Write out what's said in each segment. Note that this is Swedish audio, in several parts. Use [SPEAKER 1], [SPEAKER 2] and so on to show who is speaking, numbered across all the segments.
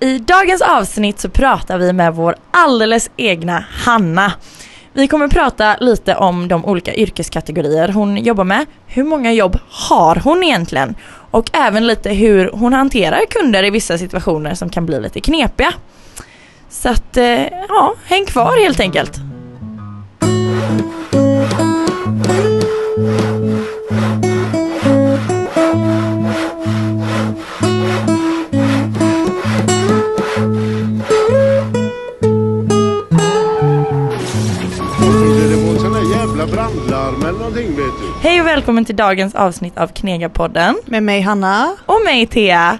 [SPEAKER 1] I dagens avsnitt så pratar vi med vår alldeles egna Hanna. Vi kommer prata lite om de olika yrkeskategorier hon jobbar med. Hur många jobb har hon egentligen? Och även lite hur hon hanterar kunder i vissa situationer som kan bli lite knepiga. Så att, eh, ja, häng kvar helt enkelt.
[SPEAKER 2] Eller någonting vet du.
[SPEAKER 1] Hej och välkommen till dagens avsnitt av Knegapodden.
[SPEAKER 3] Med mig Hanna.
[SPEAKER 1] Och mig Thea.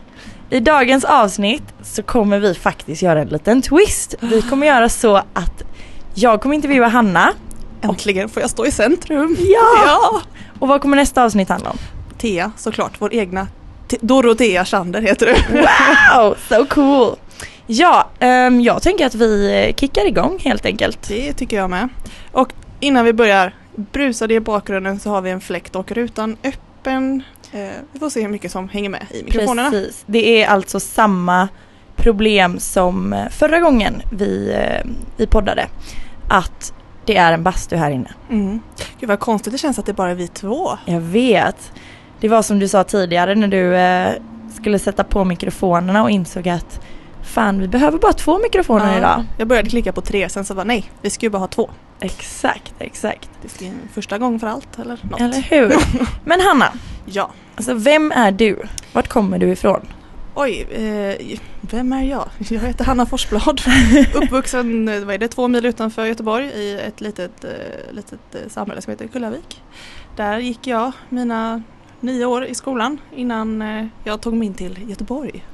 [SPEAKER 1] I dagens avsnitt så kommer vi faktiskt göra en liten twist. Vi kommer göra så att jag kommer intervjua Hanna.
[SPEAKER 3] Äntligen får jag stå i centrum.
[SPEAKER 1] Ja!
[SPEAKER 3] ja.
[SPEAKER 1] Och vad kommer nästa avsnitt handla om?
[SPEAKER 3] Thea såklart, vår egna T- Dorotea Chander heter du.
[SPEAKER 1] Wow, so cool! Ja, ehm, jag tänker att vi kickar igång helt enkelt.
[SPEAKER 3] Det tycker jag med. Och innan vi börjar, brusade i bakgrunden så har vi en fläkt och rutan öppen. Eh, vi får se hur mycket som hänger med i mikrofonerna.
[SPEAKER 1] Precis. Det är alltså samma problem som eh, förra gången vi, eh, vi poddade. Att det är en bastu här inne.
[SPEAKER 3] Mm. Gud vad konstigt det känns att det bara är vi två.
[SPEAKER 1] Jag vet. Det var som du sa tidigare när du eh, skulle sätta på mikrofonerna och insåg att fan vi behöver bara två mikrofoner
[SPEAKER 3] Ja.
[SPEAKER 1] idag.
[SPEAKER 3] Jag började klicka på tre, sen så var nej, vi ska ju bara ha två.
[SPEAKER 1] Exakt, exakt.
[SPEAKER 3] Det är en första gång för allt eller något.
[SPEAKER 1] Eller hur? Men Hanna,
[SPEAKER 3] Ja.
[SPEAKER 1] alltså vem är du? Vart kommer du ifrån?
[SPEAKER 3] Oj, eh, vem är jag? Jag heter Hanna Forsblad. Uppvuxen eh, vad är det, två mil utanför Göteborg i ett litet, eh, litet eh, samhälle som heter Kullavik. Där gick jag mina nio år i skolan innan jag tog mig in till Göteborg.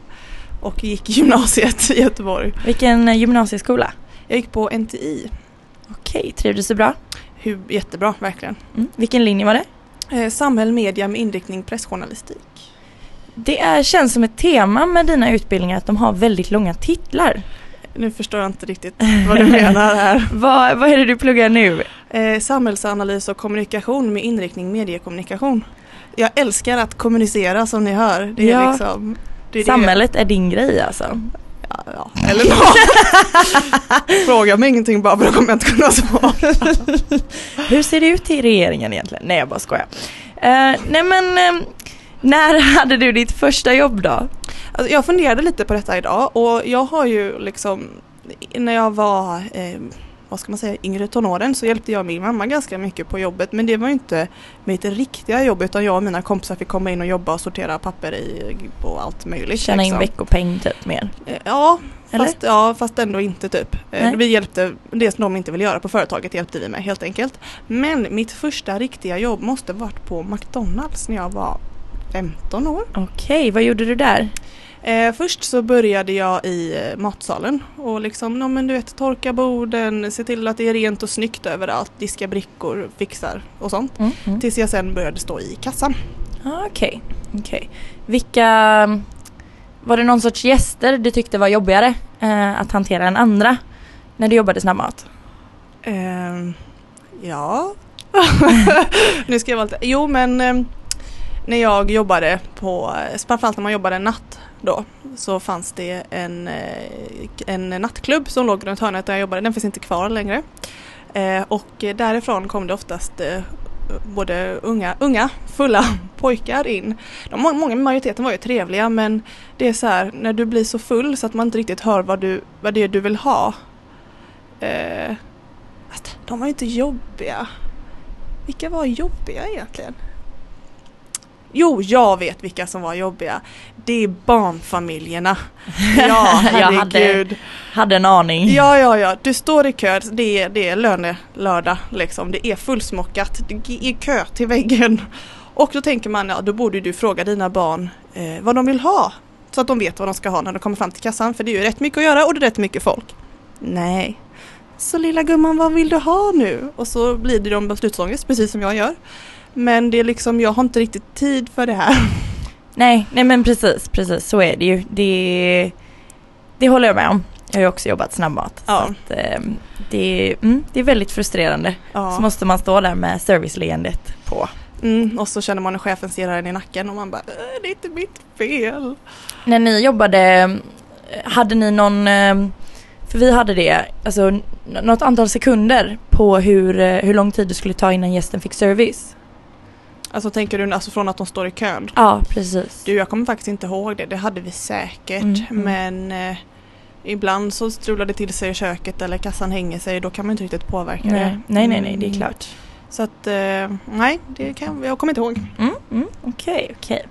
[SPEAKER 3] Och gick gymnasiet i Göteborg.
[SPEAKER 1] Vilken eh, gymnasieskola?
[SPEAKER 3] Jag gick på NTI.
[SPEAKER 1] Okej, trivdes du bra?
[SPEAKER 3] Hur, jättebra, verkligen.
[SPEAKER 1] Mm. Vilken linje var det?
[SPEAKER 3] Eh, samhäll, media med inriktning pressjournalistik.
[SPEAKER 1] Det är, känns som ett tema med dina utbildningar att de har väldigt långa titlar.
[SPEAKER 3] Nu förstår jag inte riktigt vad du menar här.
[SPEAKER 1] Vad, vad är det du pluggar nu?
[SPEAKER 3] Eh, samhällsanalys och kommunikation med inriktning mediekommunikation. Jag älskar att kommunicera som ni hör. Det är
[SPEAKER 1] Ja.
[SPEAKER 3] liksom det är det-
[SPEAKER 1] Samhället är din grej alltså.
[SPEAKER 3] Ja, ja. Eller något. Fråga mig ingenting bara för då kommer jag inte kunna svara.
[SPEAKER 1] Hur ser det ut i regeringen egentligen? Nej jag bara skojar. Uh, nej men eh, när hade du ditt första jobb då?
[SPEAKER 3] Alltså, jag funderade lite på detta idag och jag har ju liksom när jag var eh, vad ska man säga, yngre tonåren så hjälpte jag min mamma ganska mycket på jobbet men det var ju inte mitt riktiga jobb utan jag och mina kompisar fick komma in och jobba och sortera papper i, på allt möjligt.
[SPEAKER 1] Tjäna in
[SPEAKER 3] liksom.
[SPEAKER 1] veckopeng typ mer.
[SPEAKER 3] Eh, Ja,
[SPEAKER 1] Eller?
[SPEAKER 3] fast, ja, fast ändå inte typ. Eh,
[SPEAKER 1] Nej.
[SPEAKER 3] Vi hjälpte, det som de inte ville göra på företaget hjälpte vi med helt enkelt. Men mitt första riktiga jobb måste varit på McDonalds när jag var 15 år.
[SPEAKER 1] Okej, vad gjorde du där?
[SPEAKER 3] Eh, först så började jag i eh, matsalen och liksom, no, men du vet, torka borden, se till att det är rent och snyggt överallt, diska brickor, fixar och sånt.
[SPEAKER 1] Mm, mm.
[SPEAKER 3] Tills jag sen började stå i kassan.
[SPEAKER 1] Ah, Okej, okej. Vilka, var det någon sorts gäster du tyckte var jobbigare eh, att hantera än andra när du jobbade snabbmat?
[SPEAKER 3] Ehm, ja. nu ska jag vara lite... Jo men ehm, när jag jobbade på, framförallt när man jobbade natt då, så fanns det en, eh, en nattklubb som låg runt hörnet där jag jobbade. Den finns inte kvar längre. Eh, och därifrån kom det oftast eh, både unga, unga, fulla pojkar in. De, många, majoriteten var ju trevliga men det är så här när du blir så full så att man inte riktigt hör vad, du, vad det är du vill ha. Eh, Fast de var ju inte jobbiga. Vilka var jobbiga egentligen? Jo, jag vet vilka som var jobbiga. Det är barnfamiljerna. Ja,
[SPEAKER 1] Jag hade-. Hade en aning.
[SPEAKER 3] Ja, ja, ja. Du står i kö. Det är, det är lönelördag liksom. Det är fullsmockat. Det är kö till väggen. Och då tänker man, ja då borde du fråga dina barn eh, vad de vill ha. Så att de vet vad de ska ha när de kommer fram till kassan. För det är ju rätt mycket att göra och det är rätt mycket folk. Nej. Så lilla gumman, vad vill du ha nu? Och så blir det de beslutsångest, precis som jag gör. Men det är liksom, jag har inte riktigt tid för det här.
[SPEAKER 1] Nej, nej men precis, precis så är det ju. Det, det håller jag med om. Jag har ju också jobbat snabbmat.
[SPEAKER 3] Ja.
[SPEAKER 1] Att, eh, det, mm, det är väldigt frustrerande.
[SPEAKER 3] Ja.
[SPEAKER 1] Så måste man stå där med serviceleendet på.
[SPEAKER 3] Mm, och så känner man hur chefen stirrar en i nacken och man bara, "Äh, det är inte mitt fel.
[SPEAKER 1] När ni jobbade hade ni någon, eh, för vi hade det, alltså något antal sekunder på hur, eh, hur lång tid det skulle ta innan gästen fick service?
[SPEAKER 3] Alltså tänker du alltså från att de står i kön?
[SPEAKER 1] Ja, precis.
[SPEAKER 3] Du, jag kommer faktiskt inte ihåg det. Det hade vi säkert.
[SPEAKER 1] Mm, mm.
[SPEAKER 3] Men eh, ibland så strular det till sig i köket eller kassan hänger sig. Då kan man inte riktigt påverka
[SPEAKER 1] Nej,
[SPEAKER 3] det.
[SPEAKER 1] nej, nej, nej, det är
[SPEAKER 3] Mm.
[SPEAKER 1] klart.
[SPEAKER 3] Så att eh, nej, det kan, jag kommer inte ihåg.
[SPEAKER 1] Mm, mm, Okej, okej.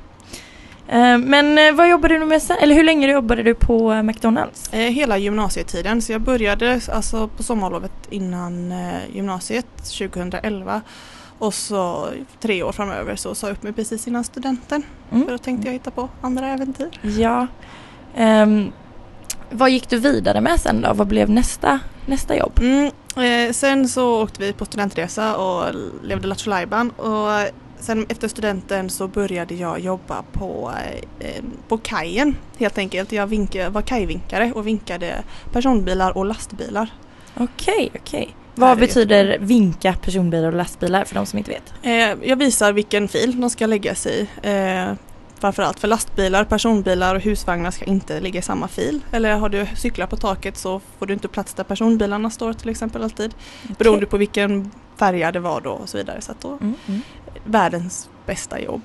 [SPEAKER 1] Eh, Men eh, vad jobbade du med sen? Eller hur länge jobbade du på eh, McDonalds?
[SPEAKER 3] Eh, hela gymnasietiden. Så jag började alltså på sommarlovet innan gymnasiet 2011. Och så tre år framöver så sa jag upp mig precis innan studenten. För
[SPEAKER 1] Mm.
[SPEAKER 3] då tänkte jag hitta på andra äventyr.
[SPEAKER 1] Ja. Ehm, vad gick du vidare med sen då? Vad blev nästa, nästa jobb?
[SPEAKER 3] Mm, eh, sen så åkte vi på studentresa och levde Lattjo och sen efter studenten så började jag jobba på, eh, på kajen helt enkelt. Jag vinka, var kajvinkare och vinkade personbilar och lastbilar.
[SPEAKER 1] Okej, okej.
[SPEAKER 3] Här
[SPEAKER 1] Vad betyder vinka personbilar och lastbilar för de som inte vet?
[SPEAKER 3] Eh, jag visar vilken fil de ska lägga sig i. Eh, framförallt för lastbilar, personbilar och husvagnar ska inte ligga i samma fil. Eller har du cyklar på taket så får du inte plats där personbilarna står till exempel alltid. Beroende på vilken färja det var då och så vidare. Så då,
[SPEAKER 1] Mm, mm.
[SPEAKER 3] världens bästa jobb.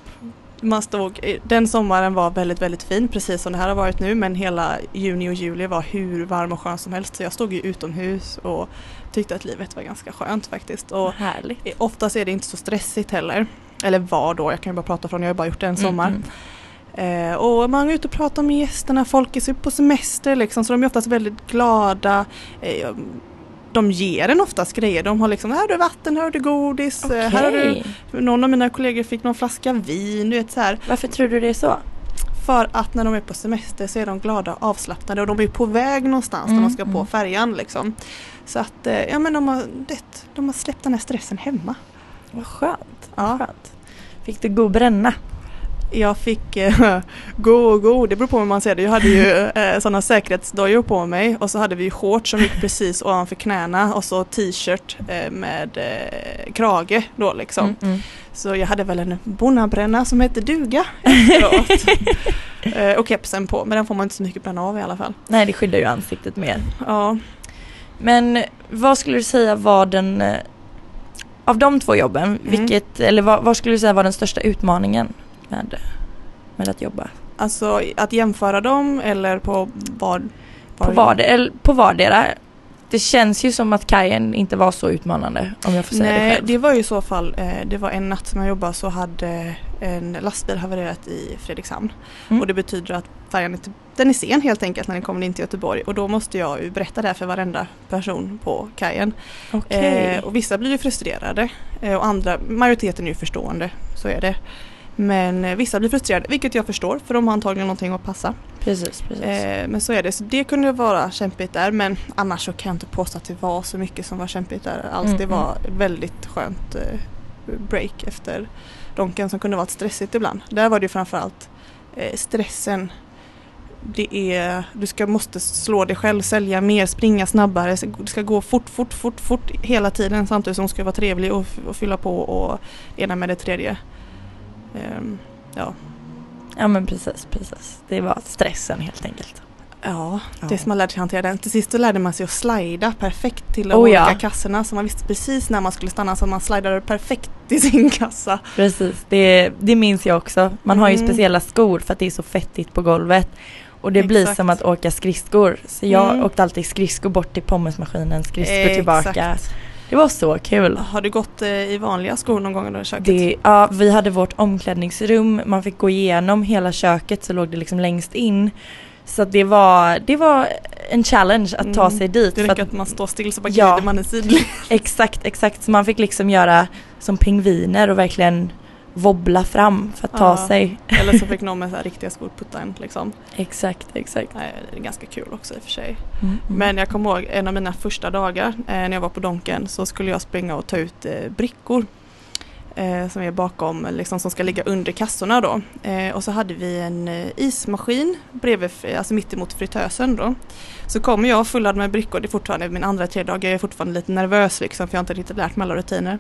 [SPEAKER 3] Man stod, den sommaren var väldigt väldigt fin precis som det här har varit nu men hela juni och juli var hur varm och skön som helst så jag stod ju utomhus och tyckte att livet var ganska skönt faktiskt. Och
[SPEAKER 1] Härligt.
[SPEAKER 3] oftast är det inte så stressigt heller. Eller var då, jag kan ju bara prata från, jag har bara gjort det en sommar.
[SPEAKER 1] Mm,
[SPEAKER 3] Eh, och man är ute och pratar med gästerna, folk är på semester liksom så de är oftast väldigt glada. Eh, de ger en oftast grejer, de har liksom här har du vatten, här har du godis,
[SPEAKER 1] mm.
[SPEAKER 3] eh, här har du någon av mina kollegor fick någon flaska vin, du vet så här.
[SPEAKER 1] Varför tror du det är så?
[SPEAKER 3] För att när de är på semester så är de glada och avslappnade och de är på väg någonstans när
[SPEAKER 1] Mm,
[SPEAKER 3] de ska på
[SPEAKER 1] mm.
[SPEAKER 3] färjan liksom. Så att, eh, ja men de har, det, de har släppt den här stressen hemma.
[SPEAKER 1] Vad skönt.
[SPEAKER 3] Ja.
[SPEAKER 1] skönt. Fick du god bränna?
[SPEAKER 3] Jag fick eh, gå och gå, det beror på hur man ser det. Jag hade ju eh, sådana säkerhetsdojor på mig och så hade vi shorts som gick precis ovanför knäna och så t-shirt eh, med eh, krage då liksom.
[SPEAKER 1] Mm, mm.
[SPEAKER 3] Så jag hade väl en bonnabränna som hette duga efteråt. eh, och kepsen på, men den får man inte så mycket bränna av i alla fall.
[SPEAKER 1] Nej, det skyddar ju ansiktet mer.
[SPEAKER 3] Ja,
[SPEAKER 1] Men vad skulle du säga var den, eh, av de två jobben,
[SPEAKER 3] Mm.
[SPEAKER 1] vilket, eller vad, vad skulle du säga var den största utmaningen med, med att jobba?
[SPEAKER 3] alltså att jämföra dem eller på vad?
[SPEAKER 1] På, var, eller på vardera. Det känns ju som att kajen inte var så utmanande om jag får säga det
[SPEAKER 3] Nej,
[SPEAKER 1] själv.
[SPEAKER 3] det var ju i så fall, eh, det var en natt som jag jobbade så hade en lastbil havererat i Fredrikshamn.
[SPEAKER 1] Mm.
[SPEAKER 3] Och det betyder att färjan är, den är sen helt enkelt när den kommer in till Göteborg och då måste jag ju berätta det här för varenda person på kajen.
[SPEAKER 1] Okej.
[SPEAKER 3] Eh, och vissa blir ju frustrerade eh, och andra, majoriteten är ju förstående, så är det. Men eh, vissa blir frustrerade, vilket jag förstår för de har antagligen någonting att passa.
[SPEAKER 1] precis, precis.
[SPEAKER 3] Eh, men så är det, så det kunde vara kämpigt där men annars så kan jag inte påstå att det var så mycket som var kämpigt där alls.
[SPEAKER 1] Mm,
[SPEAKER 3] det var väldigt skönt eh, break efter Donken som kunde vara stressigt ibland. Där var det ju framförallt eh, stressen. Det är, du ska, måste slå dig själv, sälja mer, springa snabbare. Det ska gå fort, fort, fort, fort hela tiden samtidigt som du ska vara trevlig och, och fylla på och ena med det tredje. Ehm, ja.
[SPEAKER 1] ja men precis, precis. Det var stressen helt enkelt.
[SPEAKER 3] Ja,
[SPEAKER 1] Ja.
[SPEAKER 3] det som man lärde sig hantera den. Till sist så lärde man sig att slida perfekt till de
[SPEAKER 1] Oh,
[SPEAKER 3] olika
[SPEAKER 1] ja.
[SPEAKER 3] kassorna så man visste precis när man skulle stanna så man slidade perfekt till sin kassa.
[SPEAKER 1] Precis, det, det minns jag också. Man har ju
[SPEAKER 3] Mm.
[SPEAKER 1] speciella skor för att det är så fettigt på golvet. Och det blir
[SPEAKER 3] Exakt.
[SPEAKER 1] som att åka skridskor. Så jag
[SPEAKER 3] Mm.
[SPEAKER 1] åkte alltid skridskor bort till pommesmaskinen, skridskor tillbaka. Det var så kul.
[SPEAKER 3] Har du gått eh, i vanliga skor någon gång under köket?
[SPEAKER 1] Det, ja, vi hade vårt omklädningsrum, man fick gå igenom hela köket så låg det liksom längst in. Så det var, det var en challenge att ta
[SPEAKER 3] Mm.
[SPEAKER 1] sig dit.
[SPEAKER 3] Det räcker
[SPEAKER 1] att,
[SPEAKER 3] att man står still så bara
[SPEAKER 1] Ja.
[SPEAKER 3] glider man i sidled.
[SPEAKER 1] exakt, exakt. Så man fick liksom göra som pingviner och verkligen wobbla fram för att ta
[SPEAKER 3] Ja.
[SPEAKER 1] sig.
[SPEAKER 3] Eller så fick någon med så här riktiga skor putta en liksom.
[SPEAKER 1] Exakt, exakt.
[SPEAKER 3] Det är ganska kul också i och för sig.
[SPEAKER 1] Mm, mm.
[SPEAKER 3] Men jag kommer ihåg en av mina första dagar eh, när jag var på Donken så skulle jag springa och ta ut eh, brickor. Eh, som är bakom, liksom, som ska ligga under kassorna då. Eh, och så hade vi en eh, ismaskin bredvid, alltså mitt emot fritösen då. Så kommer jag fullad med brickor, det är fortfarande min andra, tredje dag, jag är fortfarande lite nervös liksom för jag har inte riktigt lärt mig alla rutiner.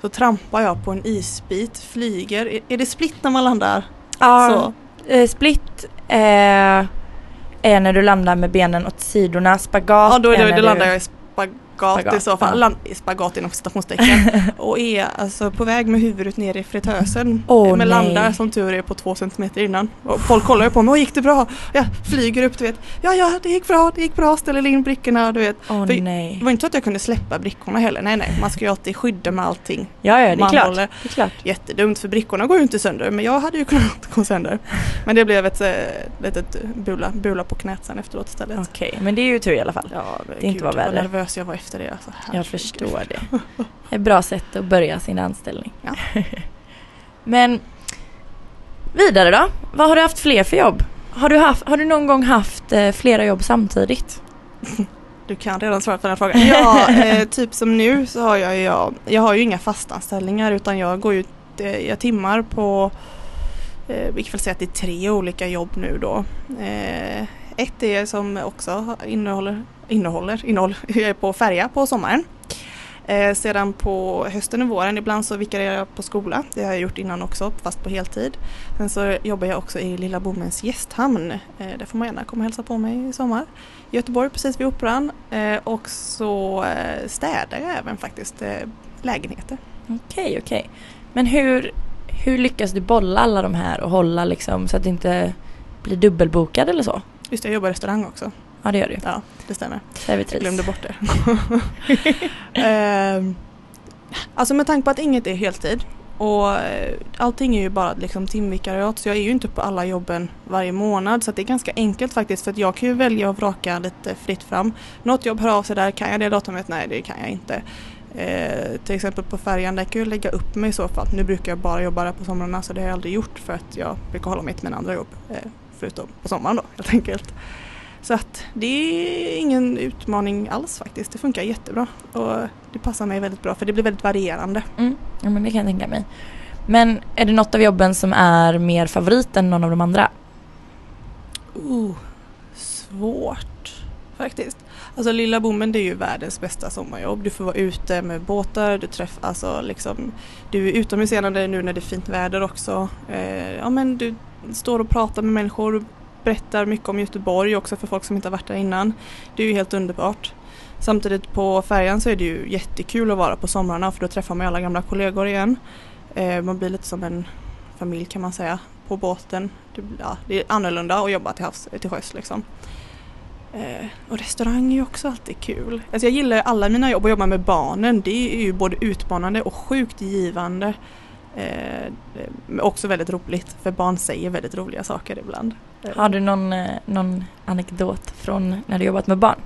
[SPEAKER 3] Så trampar jag på en isbit, flyger, är, är det split när man landar?
[SPEAKER 1] ja,
[SPEAKER 3] Så.
[SPEAKER 1] eh, split, eh, är när du landar med benen åt sidorna. Spagat
[SPEAKER 3] Ja då,
[SPEAKER 1] är
[SPEAKER 3] då,
[SPEAKER 1] när
[SPEAKER 3] då
[SPEAKER 1] du...
[SPEAKER 3] landar jag i spagat,
[SPEAKER 1] Spagat,
[SPEAKER 3] i så fall. Land, spagat inom citationstecken. och är alltså på väg med huvudet ner i fritösen.
[SPEAKER 1] Åh,
[SPEAKER 3] men landar som tur är på två centimeter innan. Och folk kollar ju på mig, Åh, gick det bra? Jag flyger upp du vet. Ja ja det gick bra, det gick bra, ställer in brickorna du vet.
[SPEAKER 1] Åh
[SPEAKER 3] För-
[SPEAKER 1] nej.
[SPEAKER 3] Det var inte så att jag kunde släppa brickorna heller. Nej nej, man ska ju alltid skydda med allting.
[SPEAKER 1] Ja, ja det är
[SPEAKER 3] man
[SPEAKER 1] klart.
[SPEAKER 3] håller-
[SPEAKER 1] Det är klart.
[SPEAKER 3] Jättedumt för brickorna går ju inte sönder men jag hade ju kunnat gå sönder. Men det blev ett eh, litet bula, bula på knät sen efteråt istället.
[SPEAKER 1] Okej, men det är ju tur i alla fall.
[SPEAKER 3] Ja,
[SPEAKER 1] Det inte var
[SPEAKER 3] Vad
[SPEAKER 1] värre.
[SPEAKER 3] nervös jag var efter det. Alltså,
[SPEAKER 1] Jag förstår det. Ett bra sätt att börja sin anställning.
[SPEAKER 3] Ja.
[SPEAKER 1] Men vidare då? Vad har du haft fler för jobb? Har du, haft, har du någon gång haft eh, flera jobb samtidigt?
[SPEAKER 3] Du kan redan svara på den här frågan. Ja, eh, typ som nu så har jag, jag, jag har ju inga fastanställningar utan jag går ut, eh, jag timmar på, eh, vi kan väl säga att det är tre olika jobb nu då. Eh, ett är som också innehåller, innehåller, innehåll, är på färja på sommaren. Eh, sedan på hösten och våren, ibland så vikarierar jag på skola. Det har jag gjort innan också, fast på heltid. Sen så jobbar jag också i Lilla Bommens gästhamn. Eh, där får man gärna komma och hälsa på mig i sommar. I Göteborg precis vid Operan. Eh, och så eh, städar jag även faktiskt eh, lägenheter.
[SPEAKER 1] Okej, okej. Men hur, hur lyckas du bolla alla de här och hålla liksom så att det inte blir dubbelbokad eller så?
[SPEAKER 3] Just det, jag jobbar i restaurang också.
[SPEAKER 1] Ja, det gör du.
[SPEAKER 3] Ja, det stämmer. Jag
[SPEAKER 1] Servitris.
[SPEAKER 3] glömde bort det. Ehm, alltså med tanke på att inget är heltid och eh, allting är ju bara liksom timvikariat så jag är ju inte på alla jobben varje månad så det är ganska enkelt faktiskt för att jag kan ju välja att vraka lite fritt fram. Något jobb hör av sig där, kan jag det datumet? Nej det kan jag inte. Eh, till exempel på färjan, där kan jag lägga upp mig i så fall. Nu brukar jag bara jobba där på somrarna så det har jag aldrig gjort för att jag brukar hålla mig till mina andra jobb. Eh, förutom på sommaren då helt enkelt. Så att det är ingen utmaning alls faktiskt. Det funkar jättebra och det passar mig väldigt bra för det blir väldigt varierande.
[SPEAKER 1] Mm. Ja, men det kan jag tänka mig. Men är det något av jobben som är mer favorit än någon av de andra?
[SPEAKER 3] Oh, svårt faktiskt. Alltså Lilla Bommen det är ju världens bästa sommarjobb. Du får vara ute med båtar, du träffar, alltså liksom, du är utomhusseende nu när det är fint väder också. Eh, ja men du står och pratar med människor, berättar mycket om Göteborg också för folk som inte har varit där innan. Det är ju helt underbart. Samtidigt på färjan så är det ju jättekul att vara på somrarna för då träffar man alla gamla kollegor igen. Eh, man blir lite som en familj kan man säga på båten. Det, ja, det är annorlunda att jobba till, havs, till sjöss liksom. Eh, och restaurang är ju också alltid kul. Alltså jag gillar alla mina jobb och jobba med barnen. Det är ju både utmanande och sjukt givande. Eh, men också väldigt roligt för barn säger väldigt roliga saker ibland. Eh,
[SPEAKER 1] Har du någon, eh, någon anekdot från när du jobbat med barn?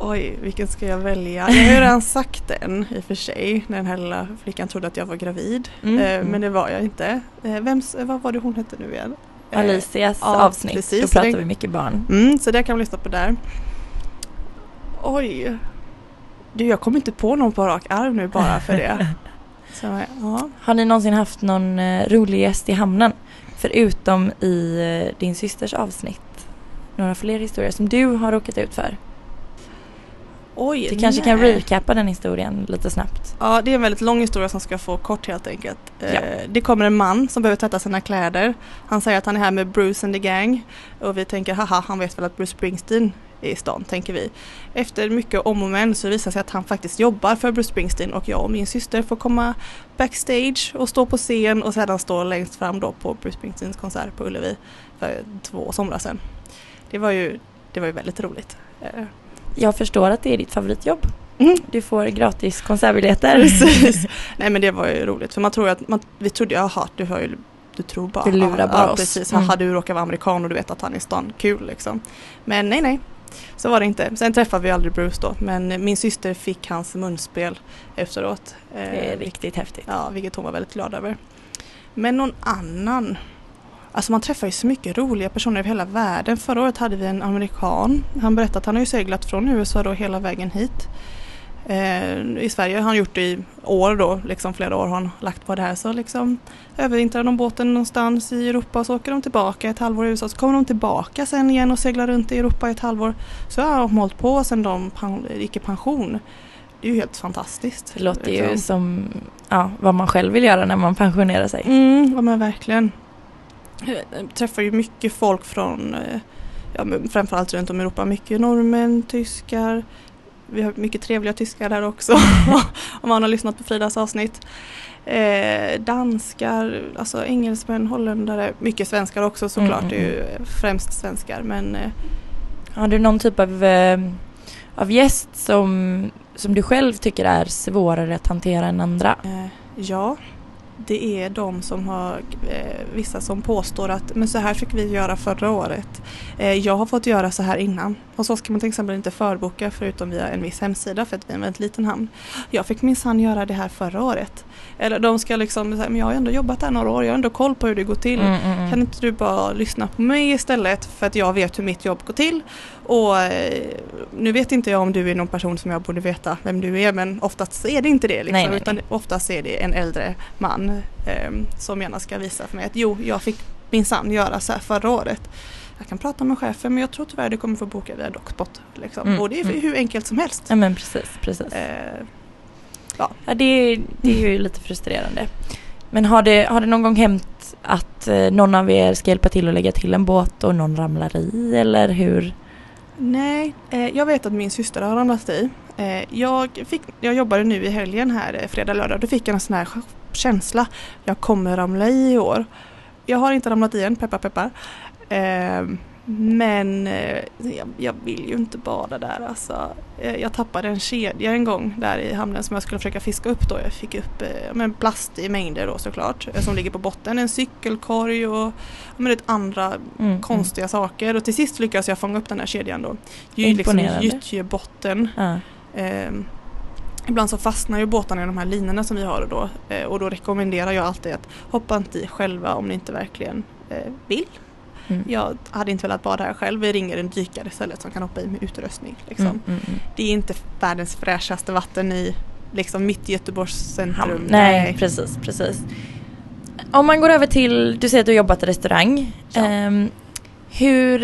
[SPEAKER 3] Oj, vilken ska jag välja? Jag har ju redan sagt den i och för sig när den här lilla flickan trodde att jag var gravid.
[SPEAKER 1] Mm,
[SPEAKER 3] Eh. Men det var jag inte. Eh, Vems, vad var det hon hette nu igen? Eh,
[SPEAKER 1] Alicias
[SPEAKER 3] ja,
[SPEAKER 1] avsnitt,
[SPEAKER 3] precis.
[SPEAKER 1] då pratar vi mycket barn.
[SPEAKER 3] Mm, så det kan man lyssna på där. Oj. Du, jag kommer inte på någon på rak arm nu bara för det. Så, ja.
[SPEAKER 1] Har ni någonsin haft någon eh, rolig gäst i hamnen? Förutom i eh, din systers avsnitt. Några fler historier som du har råkat ut för?
[SPEAKER 3] Oj,
[SPEAKER 1] Du kanske kan
[SPEAKER 3] nej.
[SPEAKER 1] recappa den historien lite snabbt.
[SPEAKER 3] Ja, det är en väldigt lång historia som ska få kort helt enkelt. Eh,
[SPEAKER 1] Ja.
[SPEAKER 3] Det kommer en man som behöver tvätta sina kläder. Han säger att han är här med Bruce and the gang. Och vi tänker, haha, han vet väl att Bruce Springsteen är i stan, tänker vi. Efter mycket om och men så visar det sig att han faktiskt jobbar för Bruce Springsteen och jag och min syster får komma backstage och stå på scen och sedan stå längst fram då på Bruce Springsteens konsert på Ullevi för två somrar sedan. Det var ju, det var ju väldigt roligt. Eh,
[SPEAKER 1] Jag förstår att det är ditt favoritjobb.
[SPEAKER 3] Mm.
[SPEAKER 1] Du får gratis konsertbiljetter.
[SPEAKER 3] Precis. Nej men det var ju roligt för man tror att, man, vi trodde, jaha du har ju du tror bara.
[SPEAKER 1] Du lurar bara
[SPEAKER 3] ja,
[SPEAKER 1] oss.
[SPEAKER 3] precis,
[SPEAKER 1] Mm.
[SPEAKER 3] du råkar vara amerikan och du vet att han är i stan, kul liksom. Men nej nej, så var det inte. Sen träffade vi aldrig Bruce då men min syster fick hans munspel efteråt.
[SPEAKER 1] Det är
[SPEAKER 3] Eh,
[SPEAKER 1] riktigt häftigt.
[SPEAKER 3] Ja, vilket hon var väldigt glad över. Men någon annan? Alltså man träffar ju så mycket roliga personer över hela världen. Förra året hade vi en amerikan. Han berättade att han har ju seglat från USA då hela vägen hit. Eh, I Sverige har han gjort det i år då, liksom flera år har han lagt på det här. Så liksom övervintrar de båten någonstans i Europa så åker de tillbaka ett halvår i USA. Så kommer de tillbaka sen igen och seglar runt i Europa ett halvår. Så har de hållit på sen de gick i pension. Det är ju helt fantastiskt.
[SPEAKER 1] Det låter ju
[SPEAKER 3] liksom.
[SPEAKER 1] som ja, vad man själv vill göra när man pensionerar sig.
[SPEAKER 3] Mm, ja men verkligen. Jag träffar ju mycket folk från eh, ja, framförallt runt om i Europa. Mycket norrmän, tyskar. Vi har mycket trevliga tyskar där också. om man har lyssnat på Fridas avsnitt. Eh, danskar, alltså engelsmän, holländare. Mycket svenskar också såklart.
[SPEAKER 1] Mm,
[SPEAKER 3] Det är ju främst svenskar men eh,
[SPEAKER 1] Har du någon typ av, eh, av gäst som, som du själv tycker är svårare att hantera än andra?
[SPEAKER 3] Eh, ja, det är de som har, eh, vissa som påstår att men så här fick vi göra förra året. Eh, jag har fått göra så här innan. Hos oss kan man till exempel inte förboka förutom via en viss hemsida för att vi är en väldigt liten hamn. Jag fick minsann göra det här förra året. Eller de ska liksom säga, men jag har ändå jobbat här några år, jag har ändå koll på hur det går till.
[SPEAKER 1] Mm, mm, mm.
[SPEAKER 3] Kan inte du bara lyssna på mig istället för att jag vet hur mitt jobb går till. Och eh, nu vet inte jag om du är någon person som jag borde veta vem du är men oftast är det inte det. Liksom,
[SPEAKER 1] Nej, nej,
[SPEAKER 3] utan oftast är det en äldre man eh, som gärna ska visa för mig att jo, jag fick minsann göra så här förra året. Jag kan prata med chefen men jag tror tyvärr du kommer få boka via Dockspot. Liksom.
[SPEAKER 1] Mm,
[SPEAKER 3] Och det är
[SPEAKER 1] mm.
[SPEAKER 3] hur enkelt som helst.
[SPEAKER 1] Ja men precis, precis.
[SPEAKER 3] Eh,
[SPEAKER 1] Ja, det, är- det är ju lite frustrerande. Men har det, har det någon gång hänt att eh, någon av er ska hjälpa till att lägga till en båt och någon ramlar i eller hur?
[SPEAKER 3] Nej, eh, jag vet att min syster har ramlat i. Eh, jag, fick, jag jobbade nu i helgen här eh, fredag, lördag. Då fick jag en sån här känsla. Jag kommer ramla i i år. Jag har inte ramlat i än, peppar peppar. Ehm, men eh, jag, jag vill ju inte bada där alltså. Eh, jag tappade en kedja en gång där i hamnen som jag skulle försöka fiska upp då. Jag fick upp eh, men plast i mängder då såklart som ligger på botten. En cykelkorg och men ett andra
[SPEAKER 1] Mm,
[SPEAKER 3] konstiga saker och till sist lyckades jag fånga upp den här kedjan då. Gy- liksom
[SPEAKER 1] Imponerande.
[SPEAKER 3] gyttjebotten.
[SPEAKER 1] Mm. Ja.
[SPEAKER 3] Ehm, ibland så fastnar ju båtarna i de här linorna som vi har då och då rekommenderar jag alltid att hoppa inte i själva om ni inte verkligen vill.
[SPEAKER 1] Mm.
[SPEAKER 3] Jag hade inte velat bada här själv, vi ringer en dykare istället som kan hoppa i med utrustning. Liksom.
[SPEAKER 1] Mm, mm, mm.
[SPEAKER 3] Det är inte världens fräschaste vatten i liksom mitt Göteborgs centrum.
[SPEAKER 1] Hamn. Nej, precis, precis. Om man går över till, du säger att du jobbat i restaurang.
[SPEAKER 3] Ja.
[SPEAKER 1] Ehm, hur,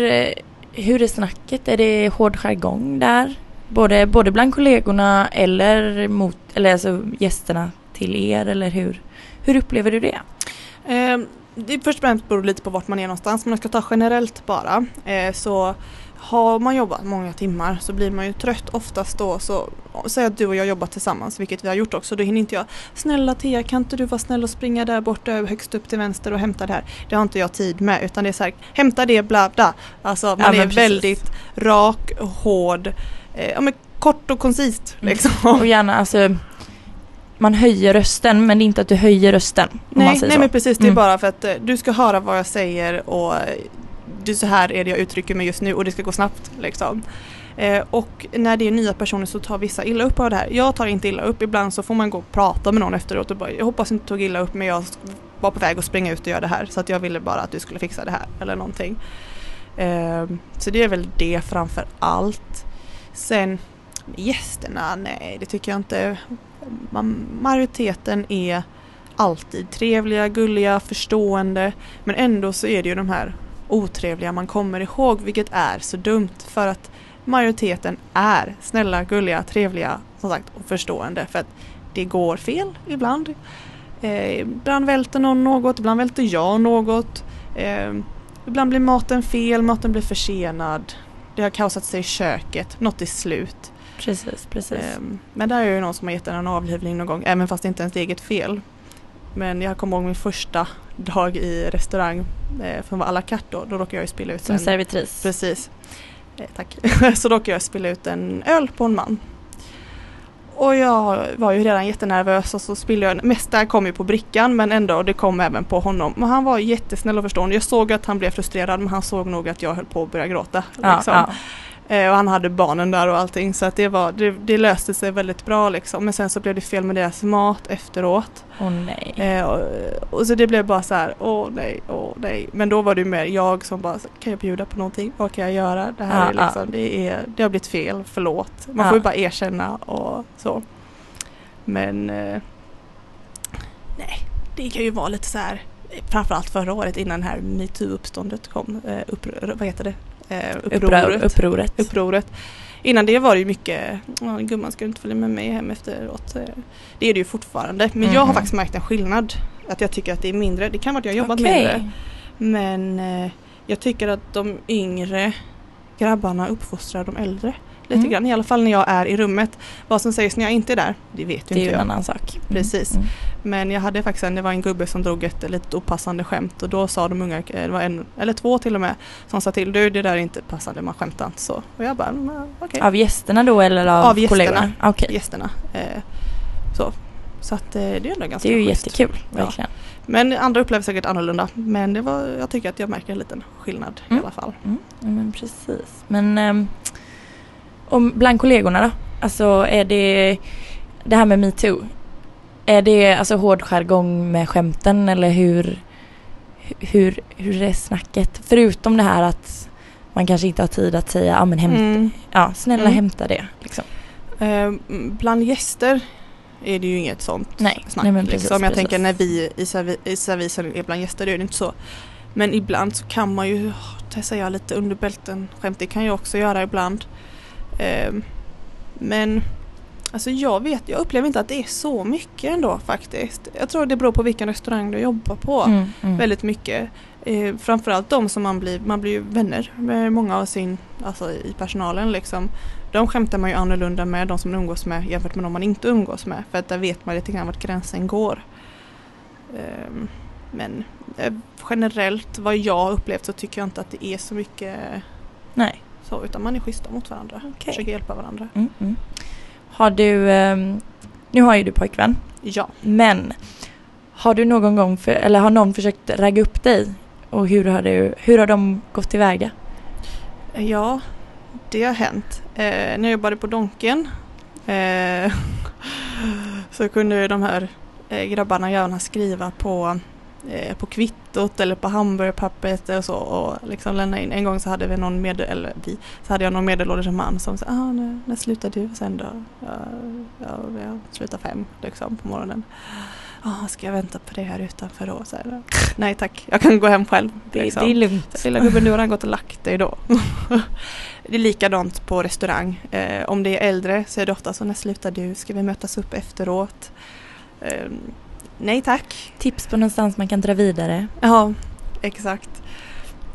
[SPEAKER 1] hur är snacket? Är det hård jargong där? Både, både bland kollegorna eller, mot, eller alltså gästerna till er eller hur? Hur upplever du det?
[SPEAKER 3] Eh, det först och främst beror lite på vart man är någonstans. Men jag ska ta generellt bara. Eh, så har man jobbat många timmar så blir man ju trött oftast då. Så säg att du och jag jobbar tillsammans, vilket vi har gjort också. Då hinner inte jag, snälla Tia kan inte du vara snäll och springa där borta högst upp till vänster och hämta det här. Det har inte jag tid med utan det är så här, hämta det bla bla. Alltså man
[SPEAKER 1] Ja,
[SPEAKER 3] är
[SPEAKER 1] precis.
[SPEAKER 3] väldigt rak, hård, eh, ja men kort och koncist
[SPEAKER 1] Mm.
[SPEAKER 3] liksom.
[SPEAKER 1] Och gärna alltså man höjer rösten men det är inte att du höjer rösten.
[SPEAKER 3] Nej, nej
[SPEAKER 1] så.
[SPEAKER 3] men precis, det är
[SPEAKER 1] Mm.
[SPEAKER 3] bara för att eh, du ska höra vad jag säger och eh, det är så här är det jag uttrycker mig just nu och det ska gå snabbt liksom. Eh, och när det är nya personer så tar vissa illa upp av det här. Jag tar inte illa upp, ibland så får man gå och prata med någon efteråt och bara jag hoppas inte tog illa upp men jag var på väg att springa ut och göra det här så att jag ville bara att du skulle fixa det här eller någonting. Eh, så det är väl det framför allt. Sen gästerna, nej det tycker jag inte. Man, majoriteten är alltid trevliga, gulliga, förstående. Men ändå så är det ju de här otrevliga man kommer ihåg vilket är så dumt för att majoriteten är snälla, gulliga, trevliga som sagt och förstående för att det går fel ibland. Eh, ibland välter någon något, ibland välter jag något. Eh, ibland blir maten fel, maten blir försenad. Det har kaosat sig i köket, något är slut.
[SPEAKER 1] Precis, precis.
[SPEAKER 3] Ehm, Men där är ju någon som har gett en en avlivning någon gång, även fast det inte är ens eget fel. Men jag kommer ihåg min första dag i restaurang, eh, för det var à la carte då, då råkade jag ju spilla ut
[SPEAKER 1] Som
[SPEAKER 3] en...
[SPEAKER 1] servitris.
[SPEAKER 3] Precis. Eh, tack. så råkade jag spilla ut en öl på en man. Och jag var ju redan jättenervös och så spillde jag, mest där kom ju på brickan men ändå det kom även på honom. Men han var jättesnäll och förstående. Jag såg att han blev frustrerad men han såg nog att jag höll på att börja gråta.
[SPEAKER 1] Ja,
[SPEAKER 3] liksom.
[SPEAKER 1] ja.
[SPEAKER 3] Eh, och han hade barnen där och allting så att det, var, det, det löste sig väldigt bra liksom. Men sen så blev det fel med deras mat efteråt.
[SPEAKER 1] Åh nej.
[SPEAKER 3] Eh, och, och så det blev bara så här, åh nej, åh nej. Men då var det mer jag som bara, kan jag bjuda på någonting? Vad kan jag göra? Det här
[SPEAKER 1] Ja,
[SPEAKER 3] är liksom, det, är, det har blivit fel, förlåt. Man
[SPEAKER 1] Ja.
[SPEAKER 3] får ju bara erkänna och så. Men eh, nej, det kan ju vara lite så här, framförallt förra året innan det här metoo-uppståndet kom, eh, uppror, vad heter det? Eh,
[SPEAKER 1] Uppror, upproret.
[SPEAKER 3] upproret. Innan det var det ju mycket, "Åh, gumman ska du inte följa med mig hem efteråt? Det är det ju fortfarande. Men jag har
[SPEAKER 1] Mhm.
[SPEAKER 3] faktiskt märkt en skillnad. Att jag tycker att det är mindre. Det kan vara att jag har jobbat
[SPEAKER 1] Okej.
[SPEAKER 3] mindre. Men eh, jag tycker att de yngre grabbarna uppfostrar de äldre. Lite
[SPEAKER 1] Mm.
[SPEAKER 3] grann, i alla fall när jag är i rummet. Vad som sägs när jag inte är där, det vet ju
[SPEAKER 1] Det är ju
[SPEAKER 3] inte
[SPEAKER 1] en
[SPEAKER 3] jag.
[SPEAKER 1] annan sak. Mm.
[SPEAKER 3] Precis.
[SPEAKER 1] Mm.
[SPEAKER 3] Men jag hade faktiskt en, det var en gubbe som drog ett lite opassande skämt och då sa de unga, eh, det var en eller två till och med, som sa till du det där är inte passande, man skämtar inte så. Och jag bara, "Mm, okej.
[SPEAKER 1] Av gästerna då eller av,
[SPEAKER 3] Av
[SPEAKER 1] kollegorna? Okej.
[SPEAKER 3] Gästerna. Eh, så. Så att eh, det är ändå ganska
[SPEAKER 1] Det är ju
[SPEAKER 3] schysst.
[SPEAKER 1] jättekul,
[SPEAKER 3] Ja.
[SPEAKER 1] verkligen.
[SPEAKER 3] Men andra upplever säkert annorlunda. Men det var, jag tycker att jag märker en liten skillnad
[SPEAKER 1] Mm.
[SPEAKER 3] i alla fall.
[SPEAKER 1] Mm, ja, men precis. Men um, om bland kollegorna då? Alltså är det det här med metoo? Är det alltså hård jargong med skämten eller hur, hur, hur är snacket? Förutom det här att man kanske inte har tid att säga ja men hämta,
[SPEAKER 3] Mm.
[SPEAKER 1] ja snälla
[SPEAKER 3] Mm.
[SPEAKER 1] hämta det. Liksom.
[SPEAKER 3] Eh, bland gäster är det ju inget sånt
[SPEAKER 1] Nej,
[SPEAKER 3] snack.
[SPEAKER 1] nej men precis.
[SPEAKER 3] liksom. Jag
[SPEAKER 1] precis.
[SPEAKER 3] tänker när vi i servi- i servisen är bland gäster, det är det inte så. Men ibland så kan man ju säga lite under bälten skämt. Det kan jag också göra ibland. Eh, men alltså jag vet, jag upplever inte att det är så mycket ändå faktiskt. Jag tror det beror på vilken restaurang du jobbar på.
[SPEAKER 1] Mm, mm.
[SPEAKER 3] väldigt mycket. Eh, framförallt de som man blir, man blir ju vänner med många av sin, alltså i personalen liksom. De skämtar man ju annorlunda med, de som man umgås med jämfört med de man inte umgås med. För att där vet man lite grann vart gränsen går. Ehm, men eh, generellt vad jag upplevt så tycker jag inte att det är så mycket
[SPEAKER 1] Nej.
[SPEAKER 3] Så utan man är schyssta mot varandra.
[SPEAKER 1] Okej.
[SPEAKER 3] Försöker hjälpa varandra.
[SPEAKER 1] Mm, mm. Har du, ehm, nu har ju du pojkvän,
[SPEAKER 3] Ja.
[SPEAKER 1] men har du någon gång, för, eller har någon försökt ragga upp dig? Och hur har, du, hur har de gått tillväga?
[SPEAKER 3] Ja, det har hänt. Eh, när jag jobbade på Donken eh, så kunde de här eh, grabbarna gärna skriva på, på kvittot eller på hamburgerpappret och så och liksom lämna in. En gång så hade vi någon med, eller vi, så hade jag någon medelålders man som sa ah, när, när slutar du sen då? Ja, ja, jag slutar fem liksom på morgonen. Ah, ska jag vänta på det här utanför då? Så här, Nej tack, jag kan gå hem själv.
[SPEAKER 1] Det,
[SPEAKER 3] liksom.
[SPEAKER 1] det är lugnt.
[SPEAKER 3] Lilla gubben, du har redan gått och lagt dig då. det är likadant på restaurang. Eh, om det är äldre så är det ofta så, när slutar du? Ska vi mötas upp efteråt? Eh, nej tack.
[SPEAKER 1] Tips på någonstans man kan dra vidare.
[SPEAKER 3] Ja, exakt.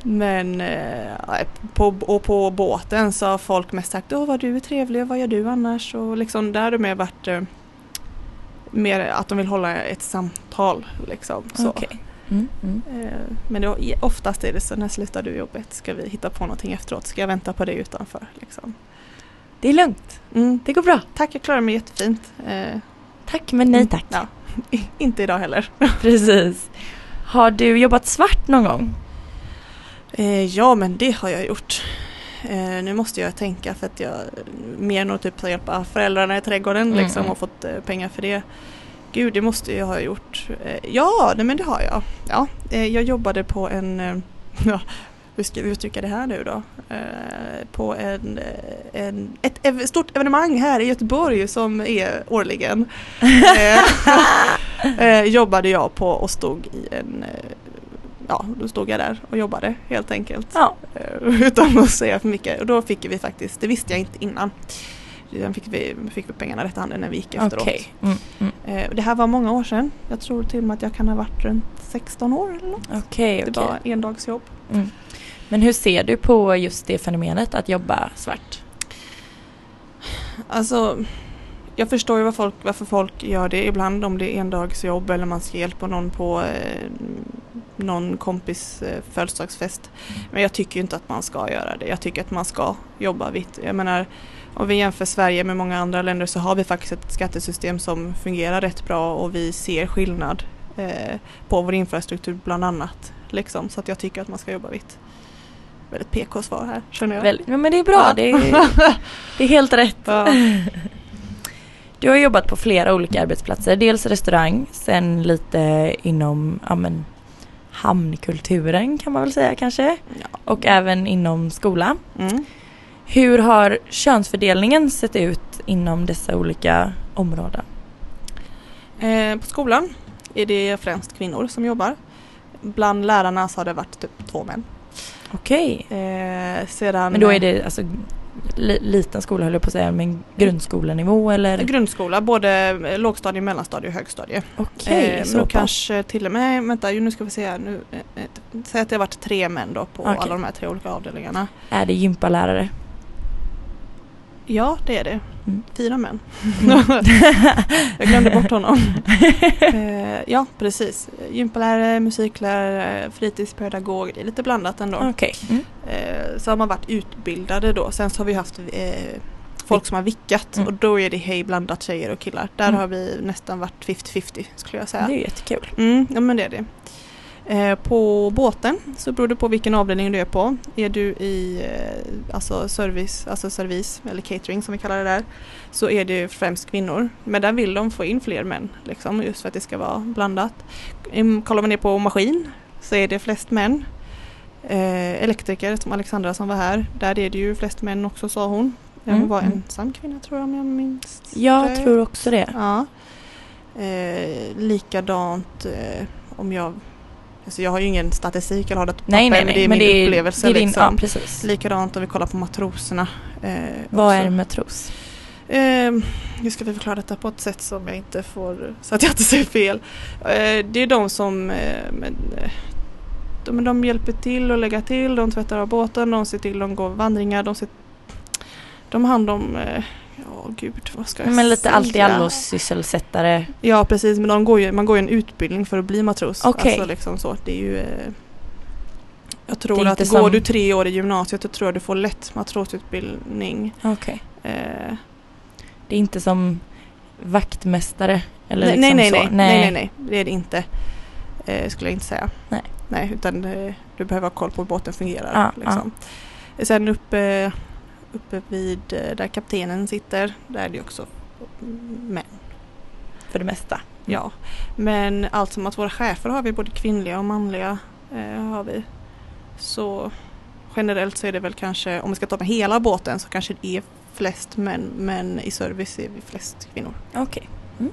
[SPEAKER 3] Men eh, på, och på båten så har folk mest sagt Åh vad du är trevlig, vad gör du annars? Och liksom där har det mer varit eh, mer att de vill hålla ett samtal. Liksom, så.
[SPEAKER 1] Okej. Mm, mm.
[SPEAKER 3] Eh, Men det, oftast är det så när slutar du jobbet? Ska vi hitta på någonting efteråt? Ska jag vänta på det utanför? Liksom.
[SPEAKER 1] Det är lugnt.
[SPEAKER 3] Mm.
[SPEAKER 1] Det går bra.
[SPEAKER 3] Tack, jag klarar mig jättefint.
[SPEAKER 1] Tack men nej tack.
[SPEAKER 3] Ja, inte idag heller.
[SPEAKER 1] Precis. Har du jobbat svart någon gång?
[SPEAKER 3] Eh, ja, men det har jag gjort. Eh, nu måste jag tänka för att jag mer nog typ hjälpa föräldrarna i trädgården
[SPEAKER 1] Mm,
[SPEAKER 3] liksom
[SPEAKER 1] mm.
[SPEAKER 3] och fått eh, pengar för det. Gud, det måste jag ha gjort. Eh, ja, nej, men det har jag. Ja, eh, jag jobbade på en, eh, ja, hur ska vi uttrycka det här nu då? Eh, på en, en, ett ev- stort evenemang här i Göteborg som är årligen. Eh, eh, jobbade jag på och stod i en eh, Ja, då stod jag där och jobbade helt enkelt.
[SPEAKER 1] Ja.
[SPEAKER 3] Eh, Utan att säga för mycket. Och då fick vi faktiskt, det visste jag inte innan. Sen fick vi, fick vi pengarna rätta handen när vi gick efteråt.
[SPEAKER 1] Okej. Mm, mm.
[SPEAKER 3] Eh, Det här var många år sedan. Jag tror till och med att jag kan ha varit runt 16 år eller något.
[SPEAKER 1] Okej,
[SPEAKER 3] Det
[SPEAKER 1] okej.
[SPEAKER 3] var endagsjobb.
[SPEAKER 1] Mm. Men hur ser du på just det fenomenet att jobba svart?
[SPEAKER 3] Alltså, jag förstår ju vad folk, varför folk gör det ibland om det är endagsjobb eller man ska hjälpa någon på eh, någon kompis eh, födelsedagsfest. Men jag tycker inte att man ska göra det. Jag tycker att man ska jobba vitt. Jag menar, om vi jämför Sverige med många andra länder så har vi faktiskt ett skattesystem som fungerar rätt bra och vi ser skillnad eh, på vår infrastruktur bland annat. Liksom. Så att jag tycker att man ska jobba vitt. Väldigt PK-svar här känner jag.
[SPEAKER 1] Väl, ja, men det är bra,
[SPEAKER 3] Ja.
[SPEAKER 1] det, är, det är helt rätt.
[SPEAKER 3] Ja.
[SPEAKER 1] Du har jobbat på flera olika arbetsplatser, dels restaurang, sen lite inom ja, men, hamnkulturen kan man väl säga kanske,
[SPEAKER 3] Ja.
[SPEAKER 1] och även inom skola.
[SPEAKER 3] Mm.
[SPEAKER 1] Hur har könsfördelningen sett ut inom dessa olika områden?
[SPEAKER 3] Eh, på skolan är det främst kvinnor som jobbar. Bland lärarna så har det varit typ två män.
[SPEAKER 1] Okej,
[SPEAKER 3] Eh, sedan,
[SPEAKER 1] men då är det alltså li, liten skola höll jag på att säga, men grundskolenivå eller?
[SPEAKER 3] Grundskola, både lågstadie, mellanstadie och högstadie.
[SPEAKER 1] Okej,
[SPEAKER 3] eh,
[SPEAKER 1] så pass.
[SPEAKER 3] kanske till och med, vänta nu ska vi se nu, eh, eh, säg att det har varit tre män då på
[SPEAKER 1] Okej.
[SPEAKER 3] alla de här tre olika avdelningarna.
[SPEAKER 1] Är det gympalärare?
[SPEAKER 3] Ja det är det.
[SPEAKER 1] Mm.
[SPEAKER 3] Fyra män.
[SPEAKER 1] Mm.
[SPEAKER 3] Jag glömde bort honom. eh, ja precis. Gympalärare, musiklärare, fritidspedagog. Det är lite blandat ändå.
[SPEAKER 1] Okej. Mm.
[SPEAKER 3] Eh, så har man varit utbildade då. Sen så har vi haft eh, folk som har vickat
[SPEAKER 1] Mm.
[SPEAKER 3] och då är det hej blandat tjejer och killar. Där
[SPEAKER 1] Mm.
[SPEAKER 3] har vi nästan varit 50-50 skulle jag säga.
[SPEAKER 1] Det är jättekul.
[SPEAKER 3] Mm, ja men det är det. Eh, på båten så beror det på vilken avdelning du är på. Är du i eh, alltså service, alltså service eller catering som vi kallar det där så är det främst kvinnor. Men där vill de få in fler män liksom, just för att det ska vara blandat. Kollar man ner på maskin så är det flest män. Eh, elektriker som Alexandra som var här, där är det ju flest män också sa hon. Hon
[SPEAKER 1] Mm,
[SPEAKER 3] var
[SPEAKER 1] mm.
[SPEAKER 3] ensam kvinna tror jag om jag minns
[SPEAKER 1] Jag
[SPEAKER 3] rätt.
[SPEAKER 1] tror också det.
[SPEAKER 3] Ja. Eh, likadant eh, om jag Alltså jag har ju ingen statistik eller har det på
[SPEAKER 1] Nej,
[SPEAKER 3] papper,
[SPEAKER 1] nej, nej.
[SPEAKER 3] men det är min upplevelse.
[SPEAKER 1] det är din,
[SPEAKER 3] liksom.
[SPEAKER 1] Ja, precis.
[SPEAKER 3] Likadant om vi kollar på matroserna. Eh,
[SPEAKER 1] Vad
[SPEAKER 3] också.
[SPEAKER 1] är en matros?
[SPEAKER 3] Eh, hur ska vi förklara detta på ett sätt som jag inte får, så att jag inte säger fel. Eh, det är de som eh, men, eh, de, de hjälper till att lägga till, de tvättar av båten, de ser till de går vandringar, de, ser, de har hand om, eh, ja gud vad ska jag
[SPEAKER 1] Men lite
[SPEAKER 3] säga?
[SPEAKER 1] allt i allo sysselsättare.
[SPEAKER 3] Ja precis, men de går ju, man går ju en utbildning för att bli matros.
[SPEAKER 1] Okej.
[SPEAKER 3] Alltså liksom så. Det är ju eh, Jag tror att
[SPEAKER 1] inte
[SPEAKER 3] går
[SPEAKER 1] som-
[SPEAKER 3] du tre år i gymnasiet så tror jag du får lätt matrosutbildning.
[SPEAKER 1] Okej.
[SPEAKER 3] Eh,
[SPEAKER 1] Det är inte som vaktmästare? Eller
[SPEAKER 3] nej,
[SPEAKER 1] liksom
[SPEAKER 3] nej,
[SPEAKER 1] så.
[SPEAKER 3] nej, nej, nej, nej, det är det inte. Eh, skulle jag inte säga.
[SPEAKER 1] Nej.
[SPEAKER 3] Nej, utan eh, du behöver ha koll på hur båten fungerar.
[SPEAKER 1] Ja,
[SPEAKER 3] liksom. Sen uppe, uppe vid eh, där kaptenen sitter, där är det också män.
[SPEAKER 1] För det mesta.
[SPEAKER 3] Ja, men allt som att våra chefer har vi både kvinnliga och manliga. Eh, har vi. Så generellt så är det väl kanske, om vi ska ta med hela båten så kanske det är flest män men i service är vi flest kvinnor.
[SPEAKER 1] Okej. Mm.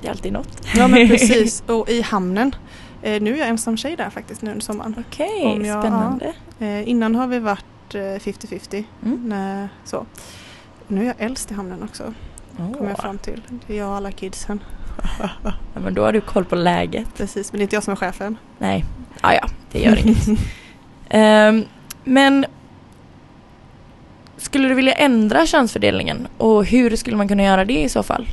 [SPEAKER 1] Det är alltid något.
[SPEAKER 3] Ja men precis och i hamnen. Eh, nu är jag ensam tjej där faktiskt nu under sommaren.
[SPEAKER 1] Okej,
[SPEAKER 3] jag-
[SPEAKER 1] spännande.
[SPEAKER 3] Eh, innan har vi varit eh, 50-50.
[SPEAKER 1] Mm.
[SPEAKER 3] Nej, så. Nu är jag äldst i hamnen också, kommer jag fram till. Det är jag och alla kidsen.
[SPEAKER 1] Ja, men då har du koll på läget.
[SPEAKER 3] Precis, men det är inte jag som är chefen.
[SPEAKER 1] Nej, ah, ja, det gör inget. Ehm, men skulle du vilja ändra könsfördelningen och hur skulle man kunna göra det i så fall?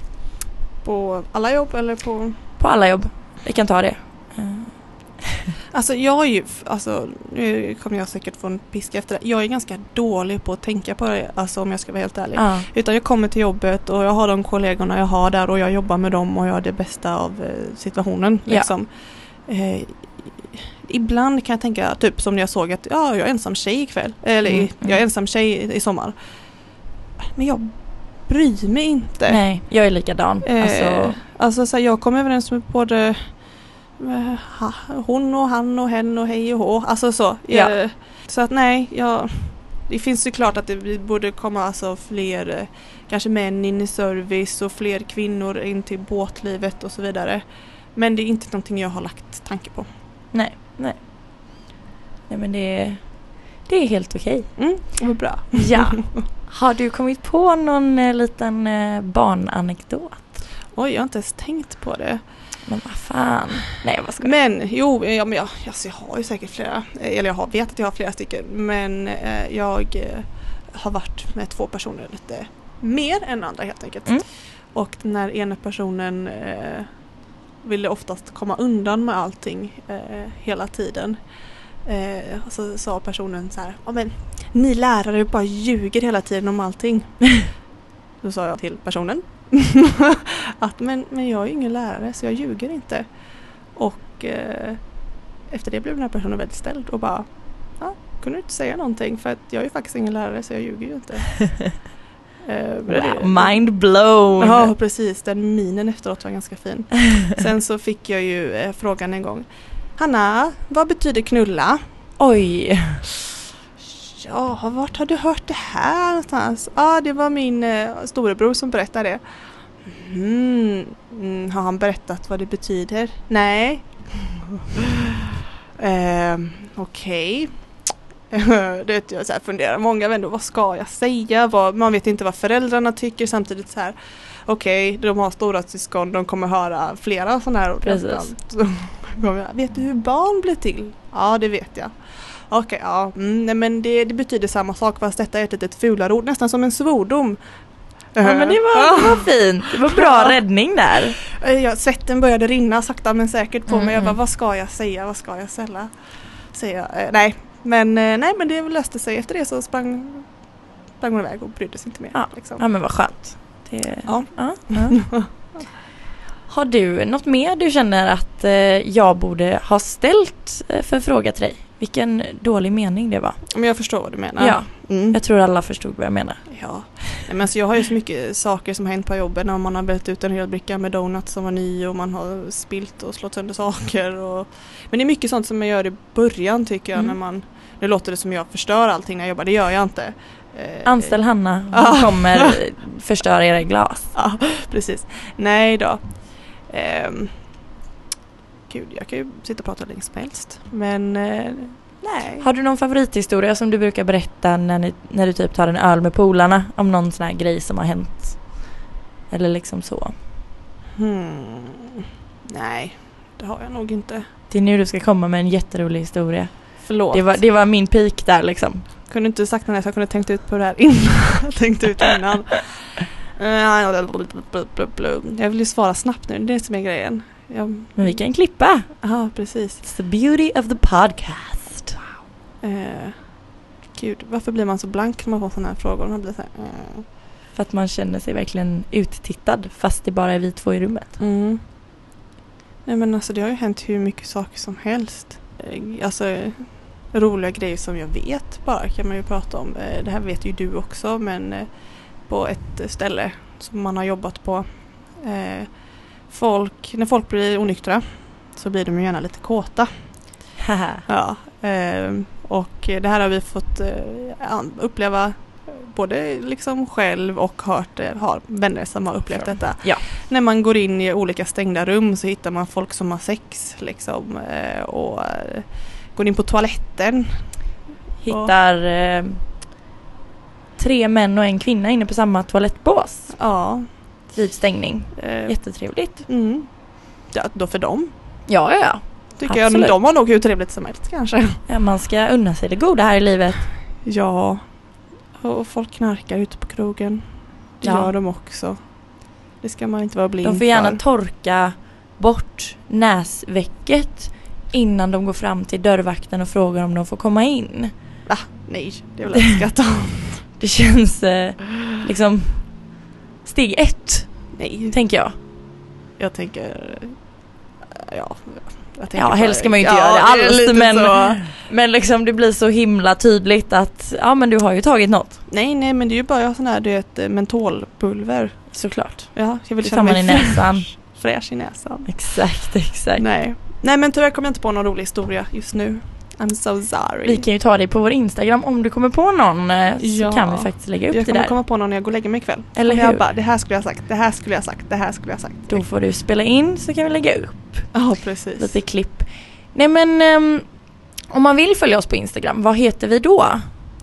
[SPEAKER 3] På alla jobb eller på
[SPEAKER 1] På alla jobb. Vi kan ta det.
[SPEAKER 3] Alltså jag är ju, alltså nu kommer jag säkert få en piska efter det. Jag är ganska dålig på att tänka på det, alltså om jag ska vara helt ärlig.
[SPEAKER 1] Ja,
[SPEAKER 3] Utan jag kommer till jobbet och jag har de kollegorna jag har där och jag jobbar med dem och jag har det bästa av eh, situationen.
[SPEAKER 1] Ja.
[SPEAKER 3] Liksom. Eh, ibland kan jag tänka, typ som när jag såg att ja, jag är ensam tjej ikväll. Eller
[SPEAKER 1] Mm,
[SPEAKER 3] jag är
[SPEAKER 1] mm.
[SPEAKER 3] ensam tjej i, sommar. Men jag bryr mig inte.
[SPEAKER 1] nej, jag är likadan.
[SPEAKER 3] Eh,
[SPEAKER 1] Alltså,
[SPEAKER 3] alltså så här, jag kommer överens med både hon och han och hen och hej och hå. Alltså så.
[SPEAKER 1] Ja.
[SPEAKER 3] Eh, Så att nej, jag, det finns ju klart att det borde komma alltså fler eh, kanske män in i service och fler kvinnor in till båtlivet och så vidare. Men det är inte någonting jag har lagt tanke på.
[SPEAKER 1] nej, nej. Nej men det är, det är helt okej.
[SPEAKER 3] Mm, vad bra.
[SPEAKER 1] Ja. Har du kommit på någon eh, liten eh, barnanekdot?
[SPEAKER 3] Oj, jag har inte ens tänkt på det.
[SPEAKER 1] Men vad fan. Nej vad ska jag?
[SPEAKER 3] Men jo, ja, men jag, alltså, jag har ju säkert flera. Eh, Eller jag har, vet att jag har flera stycken. Men eh, jag eh, har varit med två personer lite mer än andra helt enkelt.
[SPEAKER 1] Mm.
[SPEAKER 3] Och den här ena personen eh, ville oftast komma undan med allting eh, hela tiden. Eh, och så sa personen så här, ja men ni lärare bara ljuger hela tiden om allting. Då sa jag till personen att men, men jag är ju ingen lärare så jag ljuger inte. Och eh, efter det blev den här personen väldigt ställd och bara ja, kunde du inte säga någonting för att jag är ju faktiskt ingen lärare så jag ljuger ju inte. Eh,
[SPEAKER 1] Wow, mind blown!
[SPEAKER 3] Ja precis, den minen efteråt var ganska fin. Sen så fick jag ju eh, frågan en gång Hanna, vad betyder knulla?
[SPEAKER 1] Oj!
[SPEAKER 3] Ja, vart har du hört det här någonstans? Ja, det var min eh, storebror som berättade det. Mm, mm, har han berättat vad det betyder? Nej. Ehm, Okej. det vet jag så här funderar många vänder, vad ska jag säga? Vad, man vet inte vad föräldrarna tycker samtidigt så här okej, de har stora syskon, de kommer höra flera sådana här ord.
[SPEAKER 1] Precis.
[SPEAKER 3] Vet du hur barn blir till? Ja, det vet jag. Okej, ja, mm, nej, men det, det betyder samma sak fast detta är ett litet fulare ord, nästan som en svordom.
[SPEAKER 1] Ja men det var, det var fint, det var bra
[SPEAKER 3] Ja.
[SPEAKER 1] räddning där.
[SPEAKER 3] Eh, Ja, svetten började rinna sakta men säkert på
[SPEAKER 1] Mm,
[SPEAKER 3] mig. Jag bara,
[SPEAKER 1] mm.
[SPEAKER 3] vad ska jag säga? Vad ska jag säga? säga? Eh, nej, men, eh, nej, men det löste sig. Efter det så sprang, sprang hon iväg och brydde sig inte mer.
[SPEAKER 1] Ja.
[SPEAKER 3] Liksom.
[SPEAKER 1] Ja men vad skönt. Det,
[SPEAKER 3] Ja.
[SPEAKER 1] ja, ja. Har du något mer du känner att jag borde ha ställt för fråga till dig? Vilken dålig mening det var.
[SPEAKER 3] Men jag förstår vad du menar.
[SPEAKER 1] Ja.
[SPEAKER 3] Mm.
[SPEAKER 1] Jag tror alla förstod vad jag menar.
[SPEAKER 3] Ja, men alltså jag har ju så mycket saker som har hänt på jobbet när man har vält ut en hel bricka med donuts som var ny och man har spilt och slått sönder saker. Och... Men det är mycket sånt som man gör i början tycker jag
[SPEAKER 1] Mm.
[SPEAKER 3] när man Nu låter det som jag förstör allting när jag jobbar, det gör jag inte. Eh,
[SPEAKER 1] Anställ Hanna, hon
[SPEAKER 3] Ja.
[SPEAKER 1] kommer förstöra era glas.
[SPEAKER 3] Ja, precis. Nej då. Ehm, gud, jag kan ju sitta och prata hur länge som helst. Men eh, nej.
[SPEAKER 1] Har du någon favorithistoria som du brukar berätta när, ni, när du typ tar en öl med polarna om någon sån här grej som har hänt? Eller liksom så.
[SPEAKER 3] Hmm. Nej, det har jag nog inte.
[SPEAKER 1] Det är nu du ska komma med en jätterolig historia.
[SPEAKER 3] Förlåt.
[SPEAKER 1] Det var, det var min peak där liksom.
[SPEAKER 3] Kunde inte sagt det så jag kunde tänkt ut på det här innan. tänkt ut innan. Jag vill ju svara snabbt nu, det är det som är grejen. Jag,
[SPEAKER 1] Men vi kan klippa.
[SPEAKER 3] Ja, precis.
[SPEAKER 1] It's the beauty of the podcast.
[SPEAKER 3] Eh, gud, varför blir man så blank när man får sådana här frågor? Man blir så här, eh.
[SPEAKER 1] För att man känner sig verkligen uttittad fast det bara är vi två i rummet.
[SPEAKER 3] Mm. Nej men alltså det har ju hänt hur mycket saker som helst. Eh, Alltså roliga grejer som jag vet bara kan man ju prata om. Eh, Det här vet ju du också men eh, på ett ställe som man har jobbat på. eh, Folk, när folk blir onyktra så blir de ju gärna lite kåta. Ja, ehm, och det här har vi fått eh, uppleva både liksom själv och hört, eh, har vänner som har upplevt
[SPEAKER 1] Ja.
[SPEAKER 3] detta.
[SPEAKER 1] Ja.
[SPEAKER 3] När man går in i olika stängda rum så hittar man folk som har sex liksom eh, och eh, går in på toaletten.
[SPEAKER 1] Hittar eh, tre män och en kvinna inne på samma toalettbås
[SPEAKER 3] Ja.
[SPEAKER 1] Vid stängning.
[SPEAKER 3] eh,
[SPEAKER 1] Jättetrevligt.
[SPEAKER 3] mm. ja då för dem.
[SPEAKER 1] Ja, ja, ja.
[SPEAKER 3] Tycker
[SPEAKER 1] Absolut.
[SPEAKER 3] jag, de har nog hur trevligt som helst kanske.
[SPEAKER 1] ja. Man ska unna sig det goda här i livet.
[SPEAKER 3] Ja. Och folk knarkar ute på krogen. Det
[SPEAKER 1] Ja.
[SPEAKER 3] gör de också. Det ska man inte vara blind
[SPEAKER 1] De får gärna
[SPEAKER 3] för.
[SPEAKER 1] torka bort näsvecket innan de går fram till dörrvakten och frågar om de får komma in.
[SPEAKER 3] Va? Nej, det är väl skratta.
[SPEAKER 1] Det känns eh, liksom steg ett,
[SPEAKER 3] Nej,
[SPEAKER 1] tänker jag.
[SPEAKER 3] jag tänker... Ja, jag tänker
[SPEAKER 1] Ja, helst ska man ju inte
[SPEAKER 3] Ja,
[SPEAKER 1] göra det alls
[SPEAKER 3] lite
[SPEAKER 1] men,
[SPEAKER 3] så.
[SPEAKER 1] men liksom det blir så himla tydligt att ja men du har ju tagit något.
[SPEAKER 3] Nej, nej, men det är ju bara sån här, du vet, eh, mentolpulver.
[SPEAKER 1] Såklart.
[SPEAKER 3] Ja, jag vill
[SPEAKER 1] Det
[SPEAKER 3] känna mig
[SPEAKER 1] i näsan.
[SPEAKER 3] fräsch, i näsan.
[SPEAKER 1] Exakt, exakt.
[SPEAKER 3] Nej. nej, men tyvärr kommer jag inte på någon rolig historia just nu. I'm so sorry.
[SPEAKER 1] Vi kan ju ta det på vår Instagram om du kommer på någon eh, så
[SPEAKER 3] Ja.
[SPEAKER 1] kan vi faktiskt lägga upp
[SPEAKER 3] jag
[SPEAKER 1] det
[SPEAKER 3] kommer
[SPEAKER 1] där.
[SPEAKER 3] komma på någon när jag går och lägger mig ikväll.
[SPEAKER 1] Eller
[SPEAKER 3] Kommer jag
[SPEAKER 1] hur?
[SPEAKER 3] bara, det här skulle jag sagt, det här skulle jag sagt, det här skulle jag sagt.
[SPEAKER 1] Då får du spela in så kan vi lägga upp
[SPEAKER 3] Ja, precis.
[SPEAKER 1] lite klipp. Nej men ehm, om man vill följa oss på Instagram, vad heter vi då?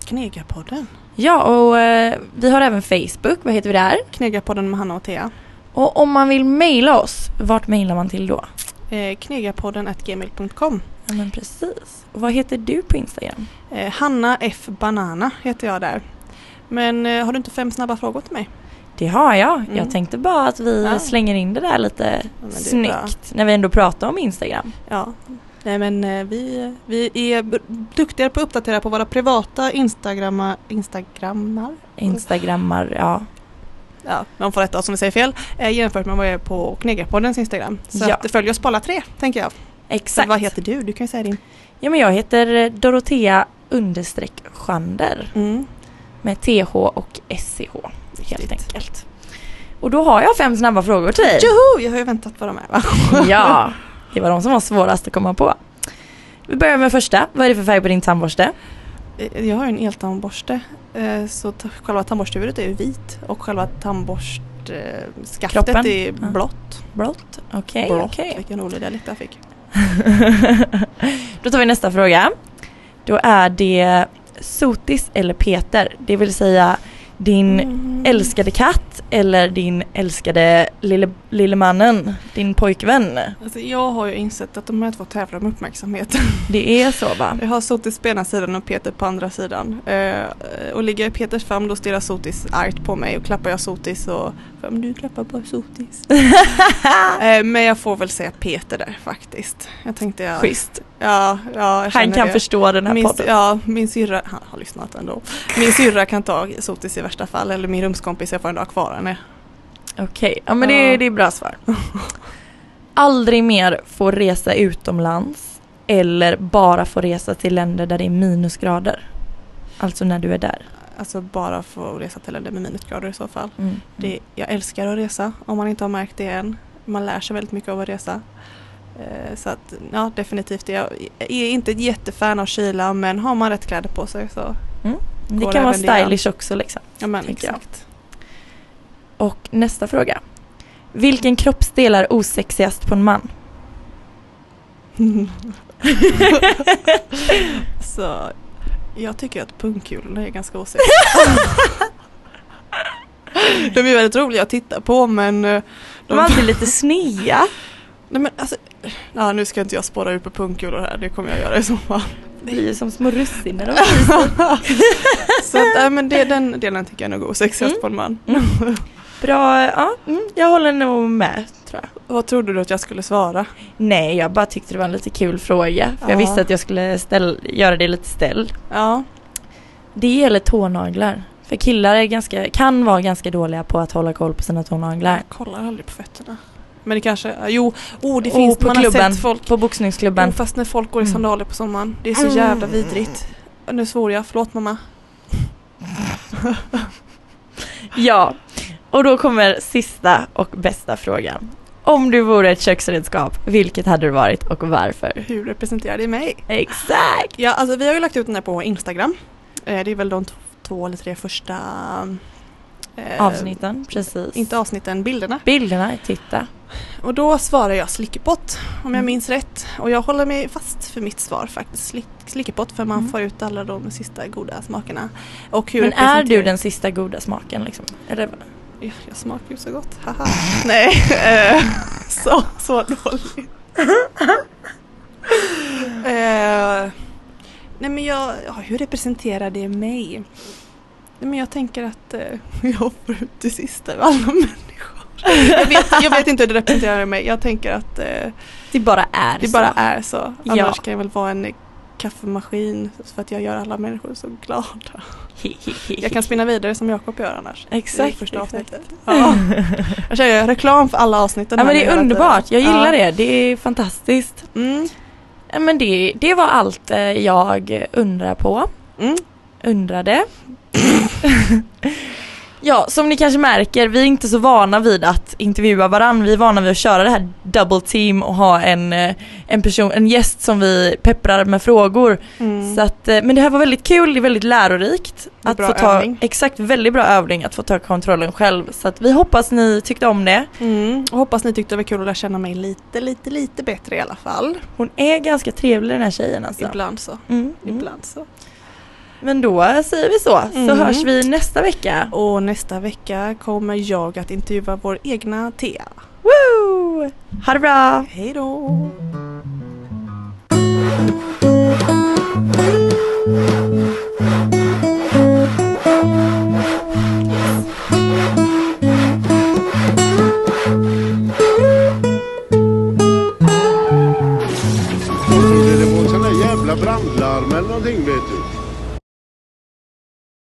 [SPEAKER 3] Knegarpodden.
[SPEAKER 1] Ja och eh, vi har även Facebook, vad heter vi där?
[SPEAKER 3] Knegarpodden med Hanna och Thea.
[SPEAKER 1] Och om man vill mejla oss, vart mejlar man till då?
[SPEAKER 3] Eh, knegarpodden gmail.com.
[SPEAKER 1] Ja men precis. Och vad heter du på Instagram?
[SPEAKER 3] Eh, Hanna F Banana heter jag där. Men eh, har du inte fem snabba frågor till mig?
[SPEAKER 1] Det har jag.
[SPEAKER 3] Mm.
[SPEAKER 1] Jag tänkte bara att vi
[SPEAKER 3] Ja.
[SPEAKER 1] slänger in det där lite
[SPEAKER 3] är
[SPEAKER 1] snyggt när vi ändå pratar om Instagram.
[SPEAKER 3] Ja. Nej men eh, vi, vi är duktiga på att uppdatera på våra privata Instagrammar. Instagrammar?
[SPEAKER 1] Instagrammar, ja.
[SPEAKER 3] Ja, de får rätta oss om vi säger fel. Eh, jämfört med vad jag är på Knegarpoddens Instagram. Så
[SPEAKER 1] Ja.
[SPEAKER 3] att följ oss på alla tre tänker jag. Så
[SPEAKER 1] Exakt.
[SPEAKER 3] vad heter du? Du kan ju säga din.
[SPEAKER 1] Ja men jag heter Dorotea understreck Schander
[SPEAKER 3] Mm.
[SPEAKER 1] med TH och SCH helt
[SPEAKER 3] Riktigt.
[SPEAKER 1] enkelt. Och då har jag fem snabba frågor till dig.
[SPEAKER 3] Joho! Jag har ju väntat på de här va?
[SPEAKER 1] Ja, det var de som var svårast att komma på. Vi börjar med första. Vad är det för färg på din tandborste?
[SPEAKER 3] Eh, Jag har ju en eltandborste. eh, Så själva tandborsthuvudet är ju vit och själva tandborstskaftet är blått.
[SPEAKER 1] Blått. Okej,
[SPEAKER 3] Blått.
[SPEAKER 1] okej.
[SPEAKER 3] Vilken rolig dialekt jag fick.
[SPEAKER 1] Då tar vi nästa fråga. Då är det Sotis eller Peter, det vill säga din
[SPEAKER 3] Mm.
[SPEAKER 1] älskade katt eller din älskade lille, lille mannen, din pojkvän.
[SPEAKER 3] Alltså, jag har ju insett att de här två tävlar om uppmärksamhet.
[SPEAKER 1] Det är så va?
[SPEAKER 3] Jag har Sotis på ena sidan och Peter på andra sidan. Eh, och ligger jag i Peters famn då stirrar Sotis argt på mig och klappar jag Sotis och men du klappar bara Sotis. eh, men jag får väl säga Peter där faktiskt. Jag tänkte jag...
[SPEAKER 1] Schysst.
[SPEAKER 3] Ja, ja,
[SPEAKER 1] Han kan
[SPEAKER 3] det.
[SPEAKER 1] förstå den här
[SPEAKER 3] min,
[SPEAKER 1] podden.
[SPEAKER 3] Ja, min syrra, han har lyssnat ändå. Min syrra kan ta Sotis i värsta fall eller min rumskompis, jag får ändå ha kvar henne.
[SPEAKER 1] Okej, ja men det,
[SPEAKER 3] Ja.
[SPEAKER 1] det är bra svar. Aldrig mer få resa utomlands eller bara få resa till länder där det är minusgrader. Alltså när du är där.
[SPEAKER 3] Alltså bara få resa till länder med minusgrader i så fall.
[SPEAKER 1] Mm.
[SPEAKER 3] Det, jag älskar att resa om man inte har märkt det än. Man lär sig väldigt mycket av att resa. Eh, Så att ja definitivt. Jag är inte ett jättefan av kyla men har man rätt kläder på sig så
[SPEAKER 1] Det
[SPEAKER 3] Går
[SPEAKER 1] kan vara
[SPEAKER 3] det
[SPEAKER 1] stylish också liksom.
[SPEAKER 3] ja men
[SPEAKER 1] Tänker jag.
[SPEAKER 3] exakt.
[SPEAKER 1] Och nästa fråga. Vilken kroppsdel är osexigast på en man?
[SPEAKER 3] så jag tycker att pungkulorna är ganska osexiga. de är väldigt roliga att titta på men eh,
[SPEAKER 1] De är alltid lite snea.
[SPEAKER 3] Nej men alltså, ja, nu ska inte jag spåra ut på pungkulor här, det kommer jag göra i så fall.
[SPEAKER 1] Det blir som små russin när de
[SPEAKER 3] så att, nej, men det, den delen tycker jag nog är osexigast
[SPEAKER 1] Mm.
[SPEAKER 3] på en man.
[SPEAKER 1] Bra, ja, mm, jag håller nog med.
[SPEAKER 3] Vad trodde du att jag skulle svara?
[SPEAKER 1] Nej, jag bara tyckte det var en lite kul fråga. För jag
[SPEAKER 3] Ja.
[SPEAKER 1] visste att jag skulle ställ, göra det lite ställd.
[SPEAKER 3] Ja,
[SPEAKER 1] Det gäller tånaglar. För killar är ganska, kan vara ganska dåliga på att hålla koll på sina tånaglar.
[SPEAKER 3] jag kollar aldrig på fötterna. Men det kanske, jo, oh, det finns,
[SPEAKER 1] Och på
[SPEAKER 3] man
[SPEAKER 1] klubben,
[SPEAKER 3] har sett folk,
[SPEAKER 1] på boxningsklubben.
[SPEAKER 3] oh, fast när folk går i
[SPEAKER 1] Mm.
[SPEAKER 3] sandaler på sommaren, det är så jävla
[SPEAKER 1] Mm.
[SPEAKER 3] vidrigt. Nu svor jag, förlåt mamma.
[SPEAKER 1] Ja, och då kommer sista och bästa frågan. Om du vore ett köksredskap, vilket hade du varit och varför?
[SPEAKER 3] Hur representerar det mig?
[SPEAKER 1] Exakt!
[SPEAKER 3] Ja, alltså vi har ju lagt ut den här på Instagram. Eh, det är väl de två eller tre första eh,
[SPEAKER 1] Avsnitten, precis.
[SPEAKER 3] Inte avsnitten, bilderna.
[SPEAKER 1] Bilderna, titta.
[SPEAKER 3] Och då svarar jag slickepott om jag
[SPEAKER 1] Mm.
[SPEAKER 3] minns rätt. Och jag håller mig fast för mitt svar faktiskt. Slick, slickepott för man
[SPEAKER 1] Mm.
[SPEAKER 3] får ut alla de sista goda smakerna. Och hur
[SPEAKER 1] Men är du den sista goda smaken liksom? Eller?
[SPEAKER 3] Ja, jag smakar ju så gott, haha. Nej, eh, så, så dåligt. eh, nej men jag, ja, hur representerar det mig? Nej men jag tänker att eh, jag får ut det sista av alla människor. Jag vet, jag vet inte hur det representerar mig. Jag tänker att eh,
[SPEAKER 1] Det bara är
[SPEAKER 3] det
[SPEAKER 1] så.
[SPEAKER 3] bara är så. Annars
[SPEAKER 1] Ja.
[SPEAKER 3] kan jag väl vara en kaffemaskin för att jag gör alla människor så glada. Jag kan spinna vidare som Jakob gör annars.
[SPEAKER 1] Exakt,
[SPEAKER 3] första
[SPEAKER 1] exakt.
[SPEAKER 3] avsnittet. Ja. Jag kör reklam för alla avsnitten.
[SPEAKER 1] Ja men det är underbart, jag gillar
[SPEAKER 3] Ja.
[SPEAKER 1] det. Det är fantastiskt.
[SPEAKER 3] Mm.
[SPEAKER 1] Ja, men det, det var allt eh, jag undrar på.
[SPEAKER 3] Mm.
[SPEAKER 1] Undrade. ja, som ni kanske märker, vi är inte så vana vid att intervjua varann. Vi är vana vid att köra det här double team och ha en, eh, en person, en gäst som vi pepprar med frågor.
[SPEAKER 3] Mm.
[SPEAKER 1] Så att, eh, men det här var väldigt kul, det är väldigt lärorikt.
[SPEAKER 3] Är
[SPEAKER 1] Att få ta,
[SPEAKER 3] övning.
[SPEAKER 1] Exakt, väldigt bra övning att få ta kontrollen själv. Så att vi hoppas ni tyckte om det.
[SPEAKER 3] Mm. Och hoppas ni tyckte det var kul att lära känna mig lite, lite, lite bättre i alla fall.
[SPEAKER 1] Hon är ganska trevlig den här tjejen alltså.
[SPEAKER 3] Ibland så.
[SPEAKER 1] Mm.
[SPEAKER 3] Ibland så.
[SPEAKER 1] Men då säger vi så, så
[SPEAKER 3] mm.
[SPEAKER 1] hörs vi nästa vecka.
[SPEAKER 3] Och nästa vecka kommer jag att intervjua vår egna Thea.
[SPEAKER 1] Woo! Ha det bra!
[SPEAKER 3] Hej då! brandlarm eller någonting vet du.